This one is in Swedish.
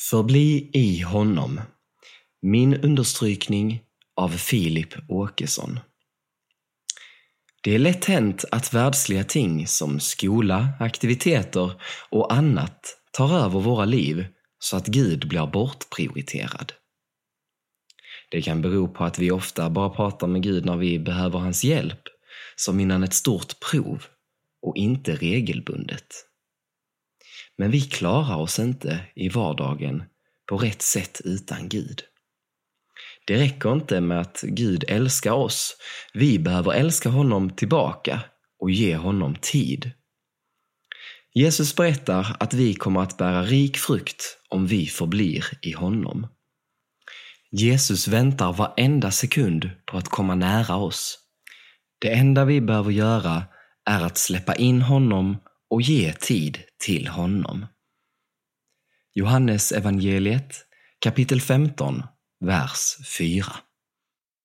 Förbli i honom. Min understrykning av Filip Åkesson. Det är lätt hänt att världsliga ting som skola, aktiviteter och annat tar över våra liv så att Gud blir bortprioriterad. Det kan bero på att vi ofta bara pratar med Gud när vi behöver hans hjälp, som innan ett stort prov, och inte regelbundet. Men vi klarar oss inte i vardagen på rätt sätt utan Gud. Det räcker inte med att Gud älskar oss. Vi behöver älska honom tillbaka och ge honom tid. Jesus berättar att vi kommer att bära rik frukt om vi förblir i honom. Jesus väntar varenda sekund på att komma nära oss. Det enda vi behöver göra är att släppa in honom och ge tid till honom. Johannes evangeliet kapitel 15, vers 4.